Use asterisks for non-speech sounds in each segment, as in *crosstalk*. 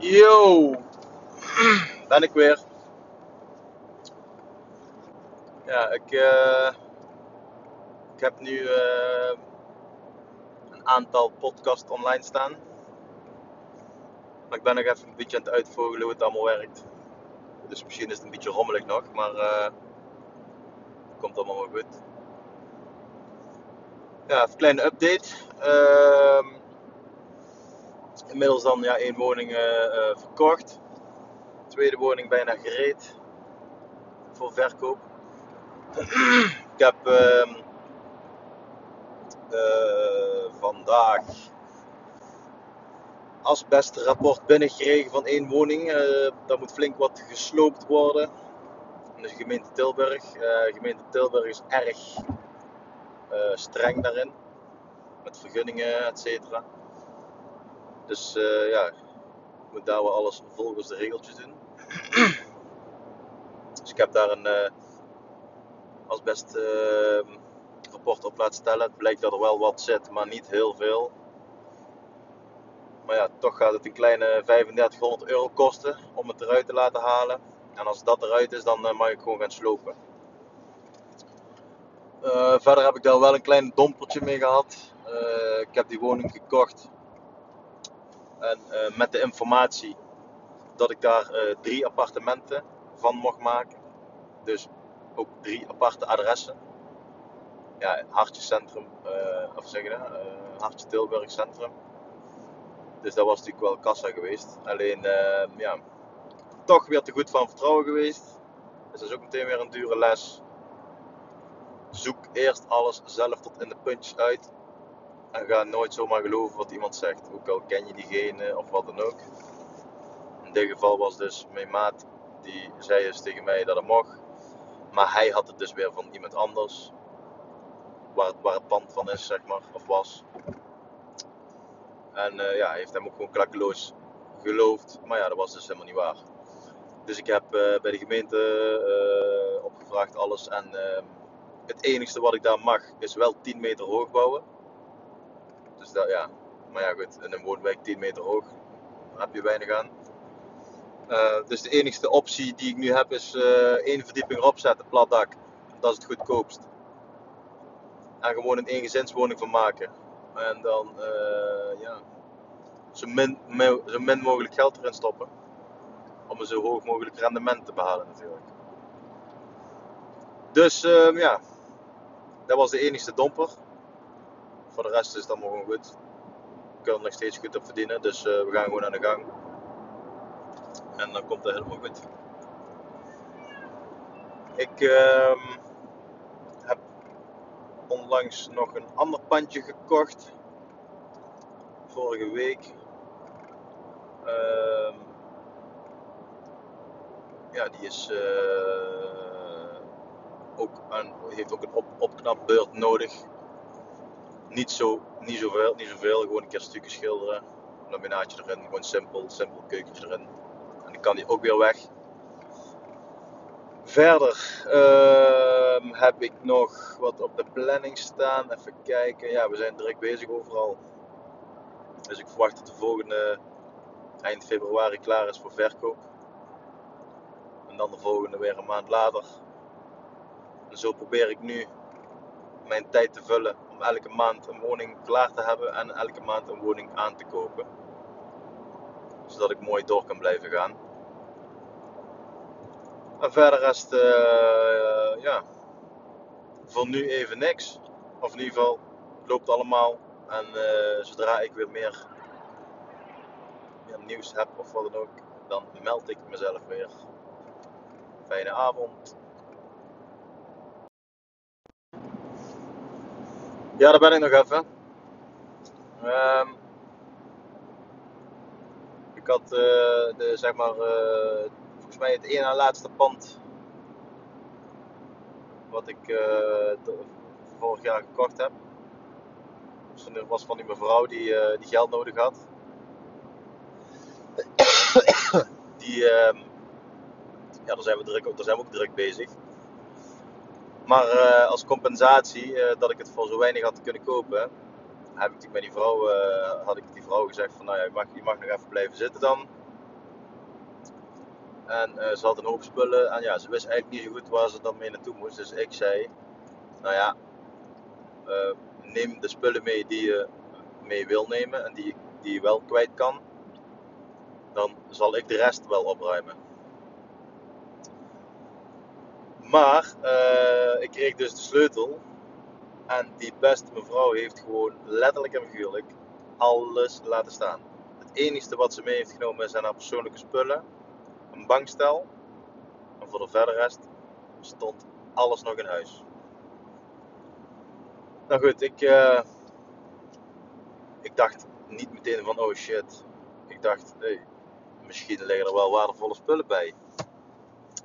Yo, ben ik weer. Ja, ik, eh, ik heb nu eh, een aantal podcasts online staan. Maar ik ben nog even een beetje aan het uitvogelen hoe het allemaal werkt. Dus misschien is het een beetje rommelig nog, maar eh, het komt allemaal wel goed. Ja, even een kleine update. Ehm, inmiddels dan ja, één woning eh, eh, verkocht. Tweede woning bijna gereed voor verkoop. *clears throat* ik heb ehm, eh, vandaag asbestrapport binnengekregen van één woning. Daar moet flink wat gesloopt worden. In de gemeente Tilburg. Eh gemeente Tilburg is erg streng daarin. Met vergunningen, et cetera. Dus eh, ja, ik moet daar wel alles volgens de regeltjes doen. *clears throat* dus ik heb daar een eh asbest eh, rapport op laten stellen. Het blijkt dat er wel wat zit, maar niet heel veel. Maar ja, toch gaat het een kleine 3500 euro kosten om het eruit te laten halen. En als dat eruit is, dan mag ik gewoon gaan slopen. Verder heb ik daar wel een klein dompertje mee gehad. Eh, ik heb die woning gekocht. En eh, met de informatie dat ik daar eh, drie appartementen van mocht maken. Dus ook drie aparte adressen. Ja, Hartje Centrum, eh, of zeg je Hartje Tilburg Centrum. Dus dat was natuurlijk wel kassa geweest. Alleen, eh, ja, toch weer te goed van vertrouwen geweest. Dus dat is ook meteen weer een dure les. Zoek eerst alles zelf tot in de puntjes uit. En ga nooit zomaar geloven wat iemand zegt. Ook al ken je diegene of wat dan ook. In dit geval was dus mijn maat, die zei dus tegen mij dat het mocht. Maar hij had het dus weer van iemand anders. Waar het, waar pand van is, zeg maar, of was. En eh, ja, hij heeft hem ook gewoon klakkeloos geloofd. Maar ja, dat was dus helemaal niet waar. Dus ik heb eh, bij de gemeente eh, opgevraagd alles. En ehm, het enigste wat ik daar mag is wel 10 meter hoog bouwen. Dus dat ja, maar ja goed, in een woonwijk 10 meter hoog, heb je weinig aan. Eh, dus de enigste optie die ik nu heb is eh één verdieping erop zetten, plat dak. Dat is het goedkoopst. En gewoon een eengezinswoning van maken. En dan eh, ja, zo, min, zo min mogelijk geld erin stoppen. Om een zo hoog mogelijk rendement te behalen natuurlijk. Dus ehm, ja, dat was de enigste domper. Voor de rest is het allemaal gewoon goed. We kunnen er nog steeds goed op verdienen, dus eh, we gaan gewoon aan de gang. En dan komt het helemaal goed. Ik ehm, heb onlangs nog een ander pandje gekocht. Vorige week. Ehm, ja, die is eh, ook aan, heeft ook een op, opknapbeurt nodig. Niet, zo, niet zoveel, niet zoveel, gewoon een keer stukjes schilderen. Laminaatje erin, gewoon simpel, simpel keukentje erin. En dan kan die ook weer weg. Verder ehm, heb ik nog wat op de planning staan. Even kijken. Ja, we zijn druk bezig overal. Dus ik verwacht dat de volgende eind februari klaar is voor verkoop. En dan de volgende weer een maand later. En zo probeer ik nu mijn tijd te vullen om elke maand een woning klaar te hebben en elke maand een woning aan te kopen. Zodat ik mooi door kan blijven gaan. En verder rest, eh, ja, voor nu even niks. Of in ieder geval, het loopt allemaal. En eh, zodra ik weer meer, meer nieuws heb of wat dan ook, dan meld ik mezelf weer. Fijne avond. Ja, daar ben ik nog even. Ehm, ik had eh, de, zeg maar, eh, volgens mij het ene laatste pand wat ik eh, vorig jaar gekocht heb. Dus van- was van die mevrouw die, die geld nodig had. Die, ehm, ja, daar zijn, we druk, daar zijn we ook druk bezig. Maar eh, als compensatie eh, dat ik het voor zo weinig had kunnen kopen, heb ik bij die vrouw, eh, had ik die vrouw gezegd van nou ja, je mag, je mag nog even blijven zitten dan. En ze had een hoop spullen. En ja, ze wist eigenlijk niet zo goed waar ze dan mee naartoe moest. Dus ik zei, nou ja, neem de spullen mee die je mee wil nemen en die, die je wel kwijt kan. Dan zal ik de rest wel opruimen. Maar uh, ik kreeg dus de sleutel. En die beste mevrouw heeft gewoon letterlijk en figuurlijk alles laten staan. Het enige wat ze mee heeft genomen zijn haar persoonlijke spullen, een bankstel. En voor de verder rest stond alles nog in huis. Nou goed, ik, uh, ik dacht niet meteen van oh shit. Ik dacht, hey, misschien liggen er wel waardevolle spullen bij.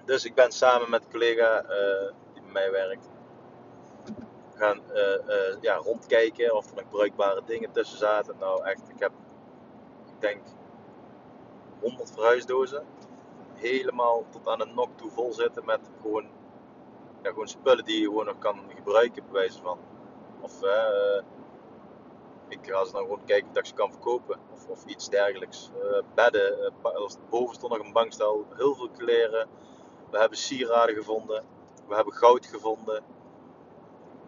Dus ik ben samen met een collega uh, die bij mij werkt gaan uh, ja, rondkijken of er nog bruikbare dingen tussen zaten. Nou echt, ik heb, ik denk, 100 verhuisdozen. Helemaal tot aan de nok toe vol zitten met gewoon, ja, gewoon spullen die je gewoon nog kan gebruiken, bij wijze van. Of uh, ik ga ze dan gewoon kijken of ik ze kan verkopen of, of iets dergelijks. Uh, bedden, boven stond nog een bankstel, heel veel kleren. We hebben sieraden gevonden, we hebben goud gevonden.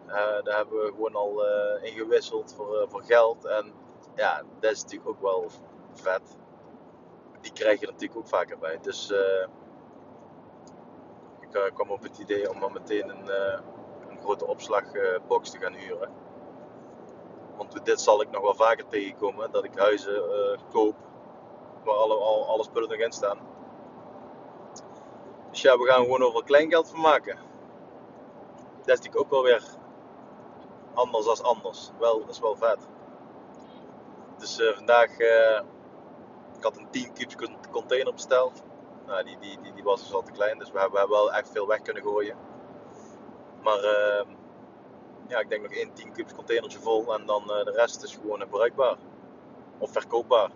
Uh, daar hebben we gewoon al uh, ingewisseld voor, uh, voor geld. En ja, dat is natuurlijk ook wel vet. Die krijg je natuurlijk ook vaker bij. Dus ik kwam op het idee om dan meteen een, grote opslagbox te gaan huren. Want dit zal ik nog wel vaker tegenkomen: dat ik huizen koop waar al, alle spullen nog in staan. Dus ja, we gaan gewoon over kleingeld van maken. Dat is natuurlijk ook wel weer anders als anders. Wel, dat is wel vet. Dus uh, vandaag, uh, ik had een 10 kubus container besteld. Nou, die, die, die, die, was dus al te klein, dus we hebben, we hebben wel echt veel weg kunnen gooien. Maar uh, ja, ik denk nog één 10 kubus containertje vol en dan de rest is gewoon bruikbaar. Of verkoopbaar.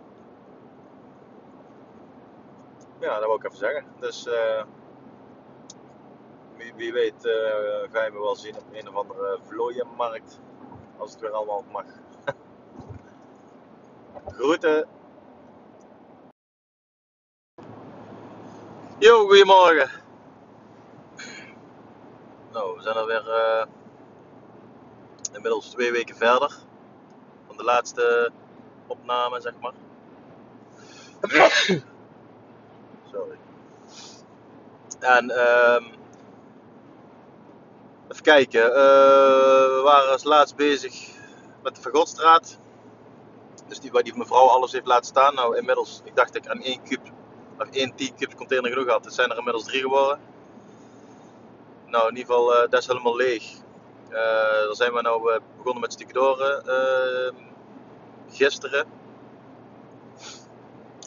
Ja, dat wil ik even zeggen. Dus wie, wie weet ga je me wel zien op een of andere vlooienmarkt. Als het weer allemaal mag. *laughs* Groeten. Yo, goedemorgen. Nou, we zijn alweer uh, inmiddels twee weken verder. Van de laatste opname, zeg maar. *laughs* Sorry. En um, Even kijken, uh, we waren als laatst bezig met de Vergodstraat. Dus die, waar die mevrouw alles heeft laten staan. Nou, inmiddels, ik dacht ik aan één kub, of één 10 cubes container genoeg had. Het zijn er inmiddels drie geworden. Nou, in ieder geval, uh, dat is helemaal leeg. Uh, dan zijn we nou begonnen met stucadoren ehm, gisteren.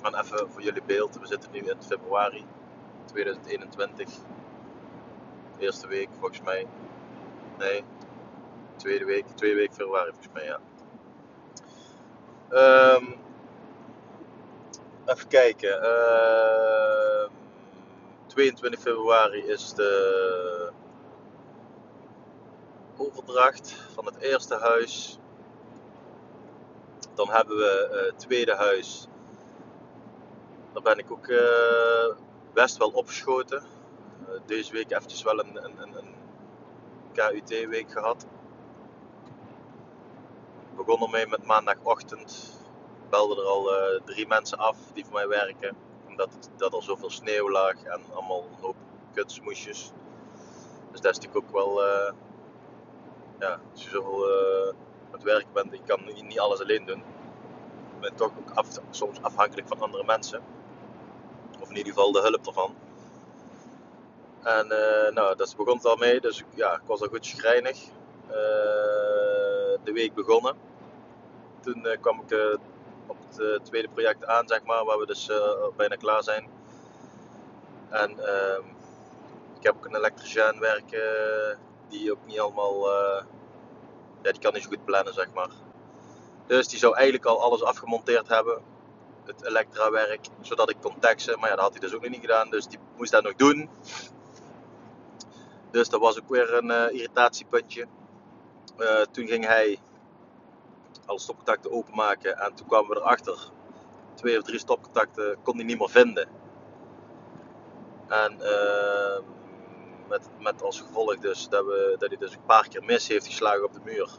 En even voor jullie beeld, we zitten nu in februari 2021. Eerste week volgens mij. Nee, tweede week, tweede week februari volgens mij, ja. Um, even kijken. Uh, ehm, 22 februari is de overdracht van het eerste huis. Dan hebben we uh, het tweede huis. Daar ben ik ook uh, best wel opgeschoten. Deze week eventjes wel een, een, een KUT-week gehad. Ik begon ermee met maandagochtend. Belde er al uh, drie mensen af die voor mij werken. Omdat het, dat er zoveel sneeuw lag en allemaal een hoop kutsmoesjes. Dus dat is natuurlijk ook wel. Uh, ja, als je zoveel uh, met werk bent, je kan niet, alles alleen doen. Je bent toch ook af, soms afhankelijk van andere mensen. Of in ieder geval de hulp ervan. En uh, nou, dat begon het al mee, dus ja, ik was al goed schrijnig. Uh, de week begonnen. Toen uh, kwam ik op het tweede project aan, zeg maar, waar we dus bijna klaar zijn. En ehm, ik heb ook een elektricien werken die ook niet allemaal, ja, die kan niet zo goed plannen, zeg maar. Dus die zou eigenlijk al alles afgemonteerd hebben, het elektra-werk, zodat ik kon taxen. Maar ja, dat had hij dus ook nog niet gedaan, dus die moest dat nog doen. Dus dat was ook weer een uh, irritatiepuntje. Uh, toen ging hij alle stopcontacten openmaken en toen kwamen we erachter. Twee of drie stopcontacten kon hij niet meer vinden. En ehm, met, met als gevolg dus dat, we, dat hij dus een paar keer mis heeft geslagen op de muur.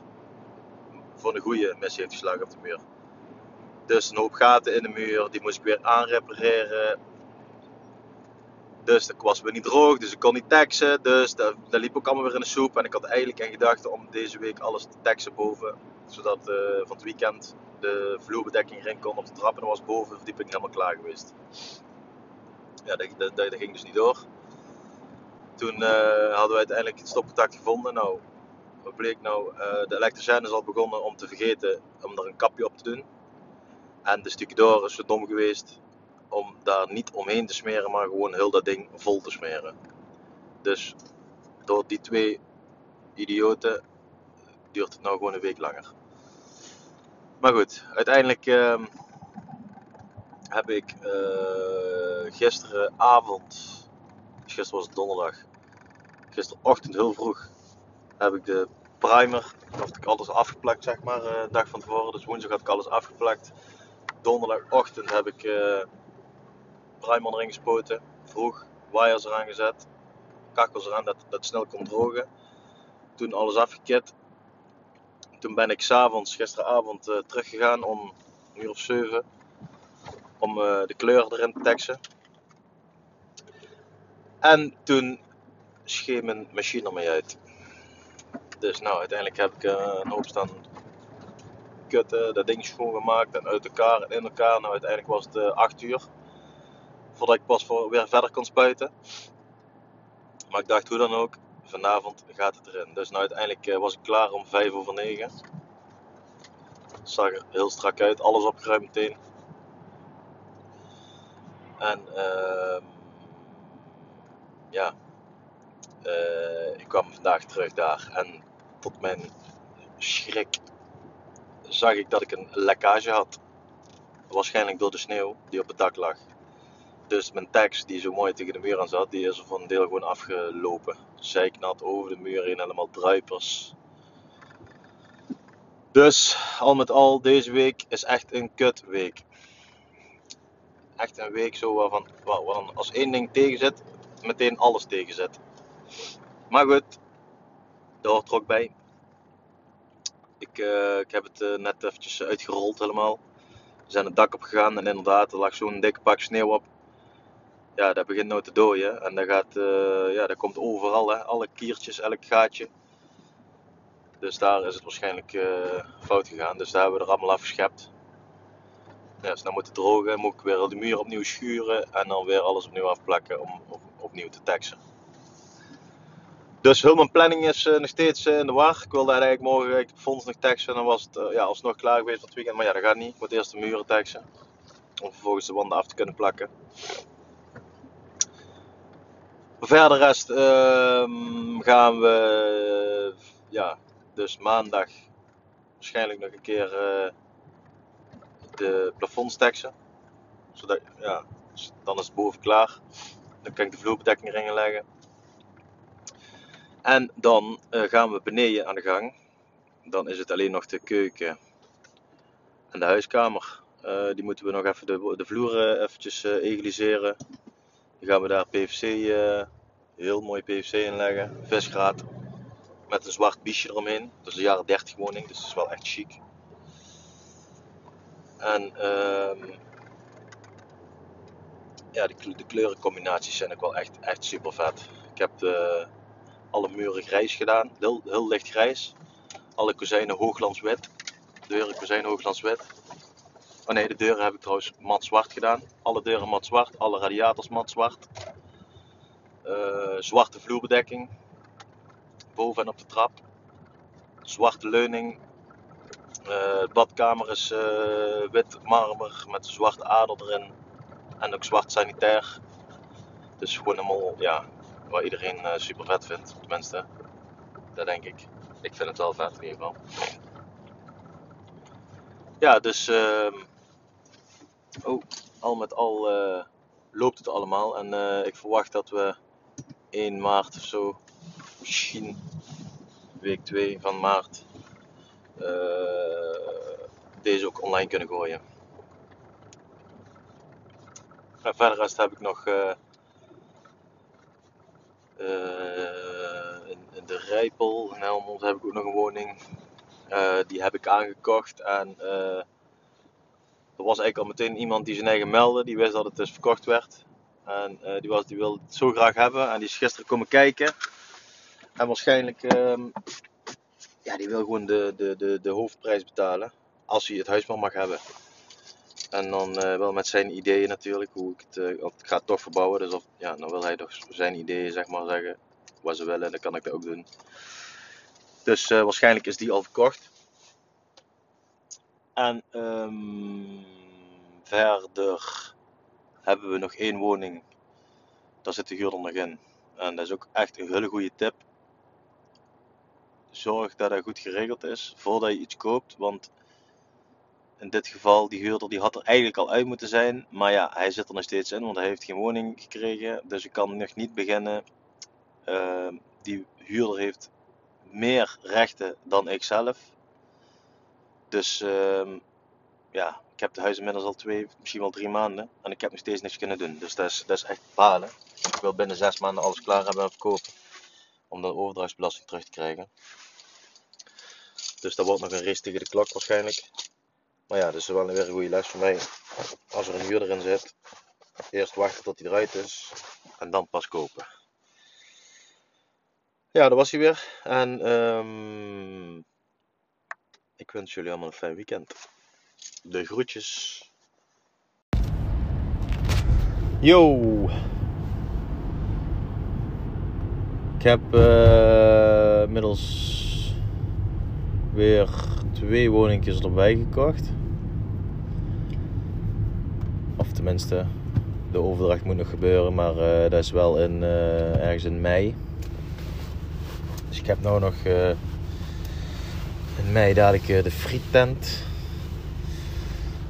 Voor een goede mis heeft geslagen op de muur. Dus een hoop gaten in de muur, die moest ik weer aanrepareren. Dus dat was weer niet droog, dus ik kon niet taxen. Dus dat, liep ook allemaal weer in de soep. En ik had eigenlijk in gedachten om deze week alles te taxen boven. Zodat uh, van het weekend de vloerbedekking erin kon op de trap. En was boven de verdieping helemaal klaar geweest. Ja, dat, dat, dat ging dus niet door. Toen uh, hadden we uiteindelijk het stopcontact gevonden. Nou, wat bleek nou? Uh, de elektricien is al begonnen om te vergeten om er een kapje op te doen. En de stucadoor is zo dom geweest om daar niet omheen te smeren, maar gewoon heel dat ding vol te smeren. Dus door die twee idioten duurt het nou gewoon een week langer. Maar goed, uiteindelijk uh, heb ik uh, gisteravond, gisteren was het donderdag, gisterochtend heel vroeg, heb ik de primer, had ik alles afgeplakt zeg maar, uh, dag van tevoren. Dus woensdag had ik alles afgeplakt. Donderdagochtend heb ik primer erin gespoten, vroeg, wires eraan gezet, kakkels eraan dat dat snel kon drogen. Toen alles afgekit. Toen ben ik s'avonds, gisteravond, uh, teruggegaan om een uur of zeven om uh, de kleur erin te teksten. En toen scheen mijn machine ermee uit. Dus nou, uiteindelijk heb ik uh, een hoop staan kutten, dat ding schoongemaakt en uit elkaar en in elkaar. Nou, uiteindelijk was het 8 uur voordat ik pas voor, weer verder kon spuiten. Maar ik dacht hoe dan ook, vanavond gaat het erin. Dus nou, uiteindelijk uh, was ik klaar om 5 over 9. Het zag er heel strak uit, alles opgeruimd meteen. En uh, ja, uh, ik kwam vandaag terug daar en tot mijn schrik zag ik dat ik een lekkage had. Waarschijnlijk door de sneeuw die op het dak lag. Dus mijn tekst die zo mooi tegen de muur aan zat, die is er voor een deel gewoon afgelopen. Zijknat over de muur heen, helemaal druipers. Dus al met al, deze week is echt een kutweek. Echt een week zo waarvan, waarvan als één ding tegen zit, meteen alles tegen zit. Maar goed, daar ook bij. Ik, uh, ik heb het uh, net eventjes uitgerold helemaal. We zijn het dak op gegaan en inderdaad, er lag zo'n dikke pak sneeuw op ja, dat begint nou te dooien. En dat, gaat, uh, ja, dat komt overal, hè. alle kiertjes, elk gaatje. Dus daar is het waarschijnlijk uh, fout gegaan. Dus daar hebben we er allemaal afgeschept. Ja, dus dan moet het drogen, moet ik weer de muur opnieuw schuren en dan weer alles opnieuw afplakken om op, opnieuw te taxen. Dus heel mijn planning is uh, nog steeds in de war. Ik wilde eigenlijk morgen ik fonds nog taxen en dan was het ja, alsnog klaar geweest voor het weekend. Maar ja, dat gaat niet. Ik moet eerst de muren taxen. Om vervolgens de wanden af te kunnen plakken. Verder rest uh, gaan we ja, dus maandag waarschijnlijk nog een keer uh, de plafonds teksten. Zodat, ja, dan is het boven klaar. Dan kan ik de vloerbedekking erin leggen. En dan uh, gaan we beneden aan de gang. Dan is het alleen nog de keuken en de huiskamer. Uh, die moeten we nog even de, de vloeren eventjes egaliseren. Dan gaan we daar PVC Heel mooi PVC inleggen, visgraat. Met een zwart biesje eromheen. Dat is de jaren 30 woning, dus het is wel echt chic. En uh, ja, de, de, kleurencombinaties zijn ook wel echt, echt super vet. Ik heb de, alle muren grijs gedaan, heel, heel licht grijs. Alle kozijnen hooglandswit. Deuren kozijnen hooglandswit. Oh nee, de deuren heb ik trouwens mat zwart gedaan. Alle deuren mat zwart, alle radiators mat zwart. Uh, zwarte vloerbedekking. Boven en op de trap. Zwarte leuning. Uh, badkamer is uh, wit marmer met een zwarte ader erin. En ook zwart sanitair. Dus gewoon helemaal, ja, waar iedereen super vet vindt. Tenminste, dat denk ik. Ik vind het wel vet in ieder. Ja, dus uh, oh, al met al loopt het allemaal. En ik verwacht dat we 1 maart of zo, misschien week 2 van maart, uh, deze ook online kunnen gooien. En verder rest heb ik nog in, de Rijpel in Helmond heb ik ook nog een woning. die heb ik aangekocht en er was eigenlijk al meteen iemand die zijn eigen meldde. Die wist dat het dus verkocht werd. En die, was, die wilde het zo graag hebben. En die is gisteren komen kijken. En waarschijnlijk, um, ja, die wil gewoon de, de, de, de hoofdprijs betalen. Als hij het huis maar mag hebben. En dan uh, wel met zijn ideeën natuurlijk, hoe ik het, uh, ik ga toch verbouwen. Dus of, ja, dan wil hij toch zijn ideeën zeg maar zeggen, wat ze willen, dan kan ik dat ook doen. Dus waarschijnlijk is die al verkocht. En um, verder hebben we nog één woning. Daar zit de huurder nog in. En dat is ook echt een hele goede tip. Zorg dat het goed geregeld is voordat je iets koopt. Want in dit geval, die huurder die had er eigenlijk al uit moeten zijn. Maar ja, hij zit er nog steeds in, want hij heeft geen woning gekregen. Dus ik kan nog niet beginnen. Uh, die huurder heeft meer rechten dan ik zelf. Dus uh, ja, ik heb de huis inmiddels al twee, misschien wel drie maanden. En ik heb nog steeds niks kunnen doen. Dus dat is, dat is echt balen. Ik wil binnen zes maanden alles klaar hebben en verkopen. Om de overdrachtsbelasting terug te krijgen. Dus dat wordt nog een race tegen de klok waarschijnlijk. Maar ja, dat is wel weer een goede les voor mij. Als er een huurder in zit, eerst wachten tot hij eruit is en dan pas kopen. Ja, dat was hij weer. En um, ik wens jullie allemaal een fijn weekend. De groetjes. Yo! Ik heb uh, inmiddels weer twee woningjes erbij gekocht. Of tenminste, de overdracht moet nog gebeuren, maar uh, dat is wel in, uh, ergens in mei. Dus ik heb nu nog in mei dadelijk de friettent.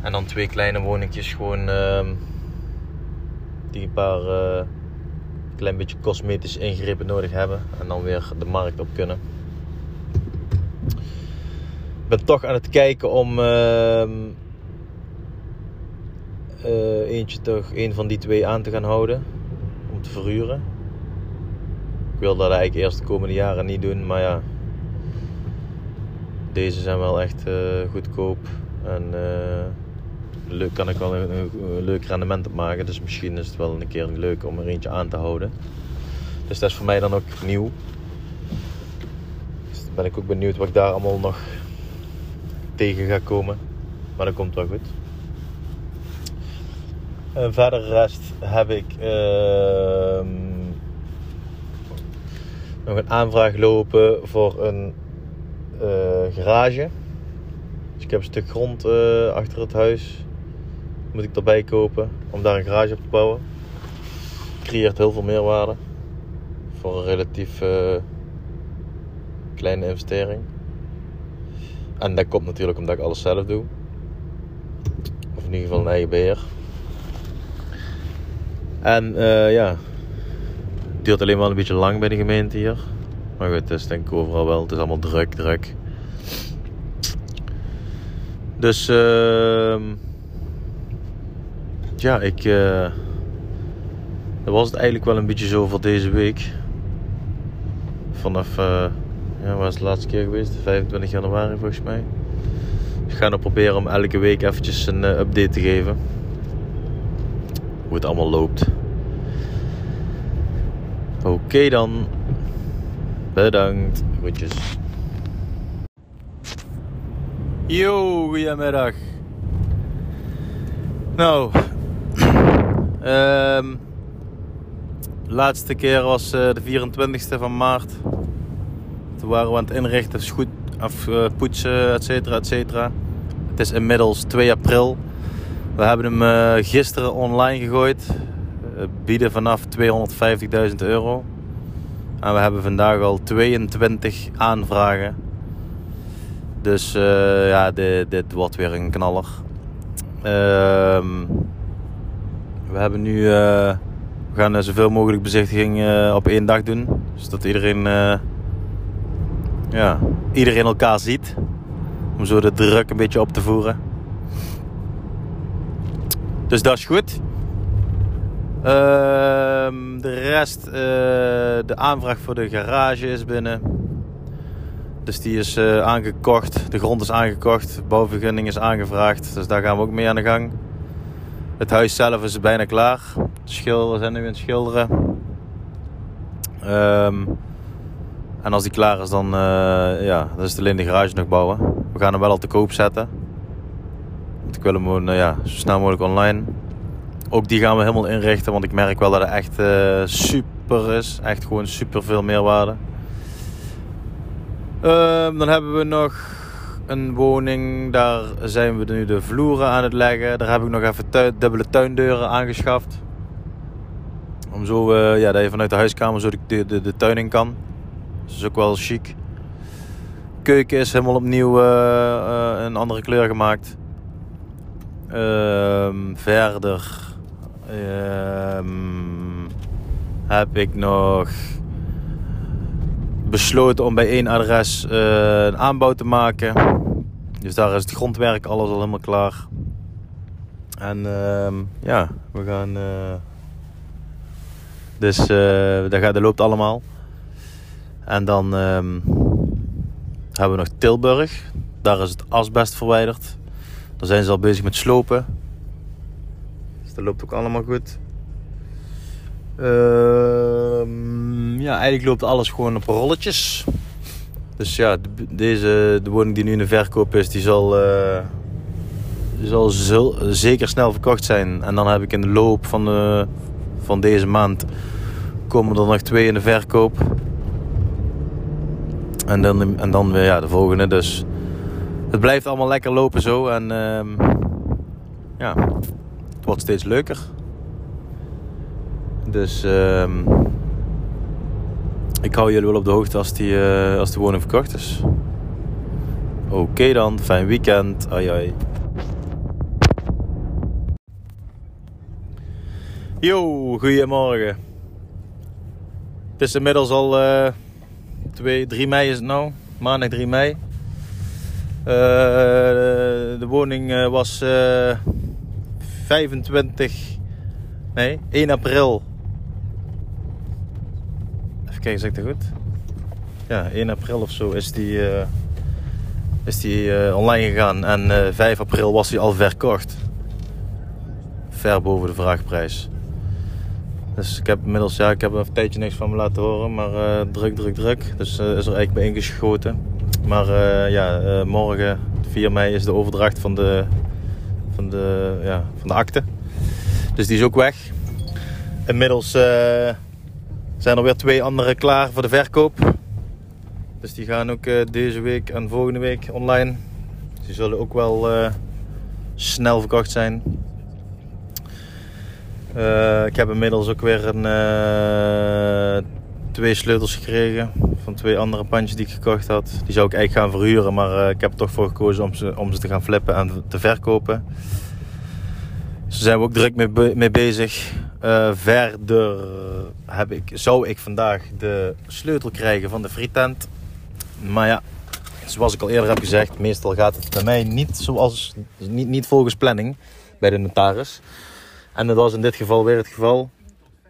En dan twee kleine woningjes gewoon ehm, die een paar klein beetje cosmetische ingrepen nodig hebben. En dan weer de markt op kunnen. Ik ben toch aan het kijken om uh, uh, eentje toch, een van die twee aan te gaan houden. Om te verhuren. Ik wil dat eigenlijk eerst de komende jaren niet doen, maar ja. Deze zijn wel echt uh, goedkoop. En leuk kan ik wel een, leuk rendement op maken. Dus misschien is het wel een keer leuk om er eentje aan te houden. Dus dat is voor mij dan ook nieuw. Dus ben ik ook benieuwd wat ik daar allemaal nog tegen ga komen. Maar dat komt wel goed. En verder rest heb ik uh, nog een aanvraag lopen voor een garage. Dus ik heb een stuk grond uh, achter het huis. Moet ik erbij kopen om daar een garage op te bouwen. Creëert heel veel meerwaarde. Voor een relatief uh, kleine investering. En dat komt natuurlijk omdat ik alles zelf doe. Of in ieder geval een eigen beheer. En ja, het duurt alleen wel een beetje lang bij de gemeente hier. Maar goed, het is denk ik overal wel. Het is allemaal druk, druk. Dus uh, ja, ik. Uh, dat was het eigenlijk wel een beetje zo voor deze week. Vanaf. Uh, ja, waar is de laatste keer geweest? 25 januari volgens mij. Dus ik ga nog proberen om elke week eventjes een uh, update te geven. Hoe het allemaal loopt. Oké dan. Bedankt. Groetjes. Yo, goedemiddag. Nou, um, *clears throat* laatste keer was uh, de 24e van maart. Toen waren we aan het inrichten, goed, af, uh, poetsen, et cetera, et cetera. Het is inmiddels 2 april. We hebben hem uh, gisteren online gegooid. Bieden vanaf 250.000 euro. En we hebben vandaag al 22 aanvragen. Dus ja, dit, dit, wordt weer een knaller. Ehm, we hebben nu... we gaan zoveel mogelijk bezichtigingen op één dag doen. Zodat iedereen ja, iedereen elkaar ziet. Om zo de druk een beetje op te voeren. Dus dat is goed. Ehm, de rest, eh, de aanvraag voor de garage is binnen. Dus die is uh, aangekocht. De grond is aangekocht. Bouwvergunning is aangevraagd. Dus daar gaan we ook mee aan de gang. Het huis zelf is bijna klaar. De schilderen zijn nu in het schilderen. Um, en als die klaar is, dan, uh, ja, dan is het alleen de garage nog bouwen. We gaan hem wel al te koop zetten. Want ik wil hem uh, ja, zo snel mogelijk online. Ook die gaan we helemaal inrichten, want ik merk wel dat het echt uh, super is. Echt gewoon super veel meerwaarde. Ehm, dan hebben we nog een woning. Daar zijn we nu de vloeren aan het leggen. Daar heb ik nog even dubbele tuindeuren aangeschaft. Om zo, ja, dat je vanuit de huiskamer zo de, de, de tuin in kan. Dat is ook wel chic. Keuken is helemaal opnieuw uh, een andere kleur gemaakt. Uh, verder ehm, heb ik nog besloten om bij één adres uh, een aanbouw te maken. Dus daar is het grondwerk alles al helemaal klaar. En ehm, ja, we gaan. dus dat, gaat, loopt allemaal. En dan um, hebben we nog Tilburg. Daar is het asbest verwijderd. Daar zijn ze al bezig met slopen. Dat loopt ook allemaal goed. Uh, ja, eigenlijk loopt alles gewoon op rolletjes. Dus ja, de, deze, de woning die nu in de verkoop is, die zal, die zal zeker snel verkocht zijn. En dan heb ik in de loop van, de, van deze maand komen er nog twee in de verkoop. En dan, en dan weer ja, de volgende. Dus het blijft allemaal lekker lopen zo. En um, ja, wordt steeds leuker. Dus um, ik hou jullie wel op de hoogte als die, uh, als die woning verkocht is. Oké dan, fijn weekend. Ai ai. Yo, goedemorgen. Het is inmiddels al... Uh, 2, 3 mei is het nou. Maandag 3 mei. Uh, de woning uh, was eh, 25, nee, 1 april. Even kijken, zeg ik dat goed? Ja, 1 april of zo is die, is die online gegaan. En 5 april was hij al verkocht. Ver boven de vraagprijs. Dus ik heb inmiddels, ja, ik heb een tijdje niks van me laten horen, maar druk, druk, druk. Dus is er eigenlijk bij ingeschoten. Maar ja, morgen, 4 mei, is de overdracht van de, van de, ja, van de akte. Dus die is ook weg. Inmiddels zijn er weer twee andere klaar voor de verkoop. Dus die gaan ook deze week en volgende week online. Die zullen ook wel snel verkocht zijn. Ik heb inmiddels ook weer een, twee sleutels gekregen van twee andere pandjes die ik gekocht had. Die zou ik eigenlijk gaan verhuren, maar uh, ik heb er toch voor gekozen om ze, om ze te gaan flippen en te verkopen. Dus daar zijn we ook druk mee, mee bezig. verder heb ik, zou ik vandaag de sleutel krijgen van de frietent. Maar ja, zoals ik al eerder heb gezegd, meestal gaat het bij mij niet, zoals, niet, niet volgens planning bij de notaris. En dat was in dit geval weer het geval.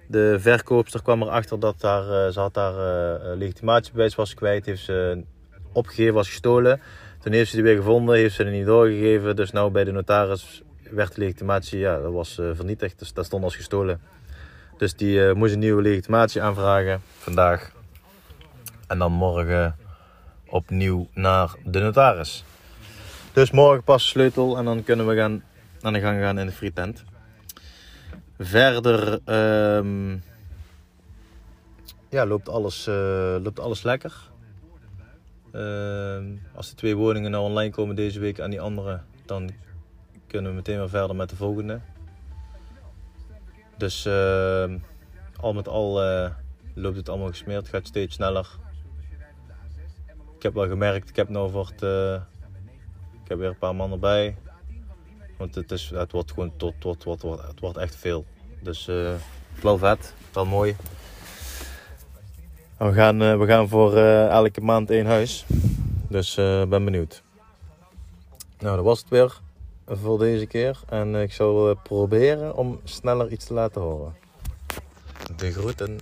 De verkoopster kwam erachter dat daar, uh, ze had daar uh, legitimatiebewijs was kwijt. Heeft ze opgegeven, was gestolen. Toen heeft ze die weer gevonden, heeft ze die niet doorgegeven. Dus nou bij de notaris werd de legitimatie, ja, dat was uh, vernietigd. Dus dat stond als gestolen. Dus die moest een nieuwe legitimatie aanvragen vandaag. En dan morgen opnieuw naar de notaris. Dus morgen pas sleutel en dan kunnen we gaan aan de gang gaan in de frietent. Verder um, ja, loopt, alles, uh, loopt alles lekker. Uh, als de twee woningen nou online komen deze week en die andere, dan kunnen we meteen weer verder met de volgende. Dus uh, al met al eh, loopt het allemaal gesmeerd, gaat steeds sneller. Ik heb wel gemerkt, ik heb nou voor het, eh, ik heb weer een paar man erbij. Want het, is, het wordt gewoon tot, tot, tot, het wordt echt veel. Dus uh, wel vet, wel mooi. we gaan, uh, we gaan voor uh, elke maand één huis. Dus ik ben benieuwd. Nou, dat was het weer voor deze keer. En ik zal proberen om sneller iets te laten horen. De groeten.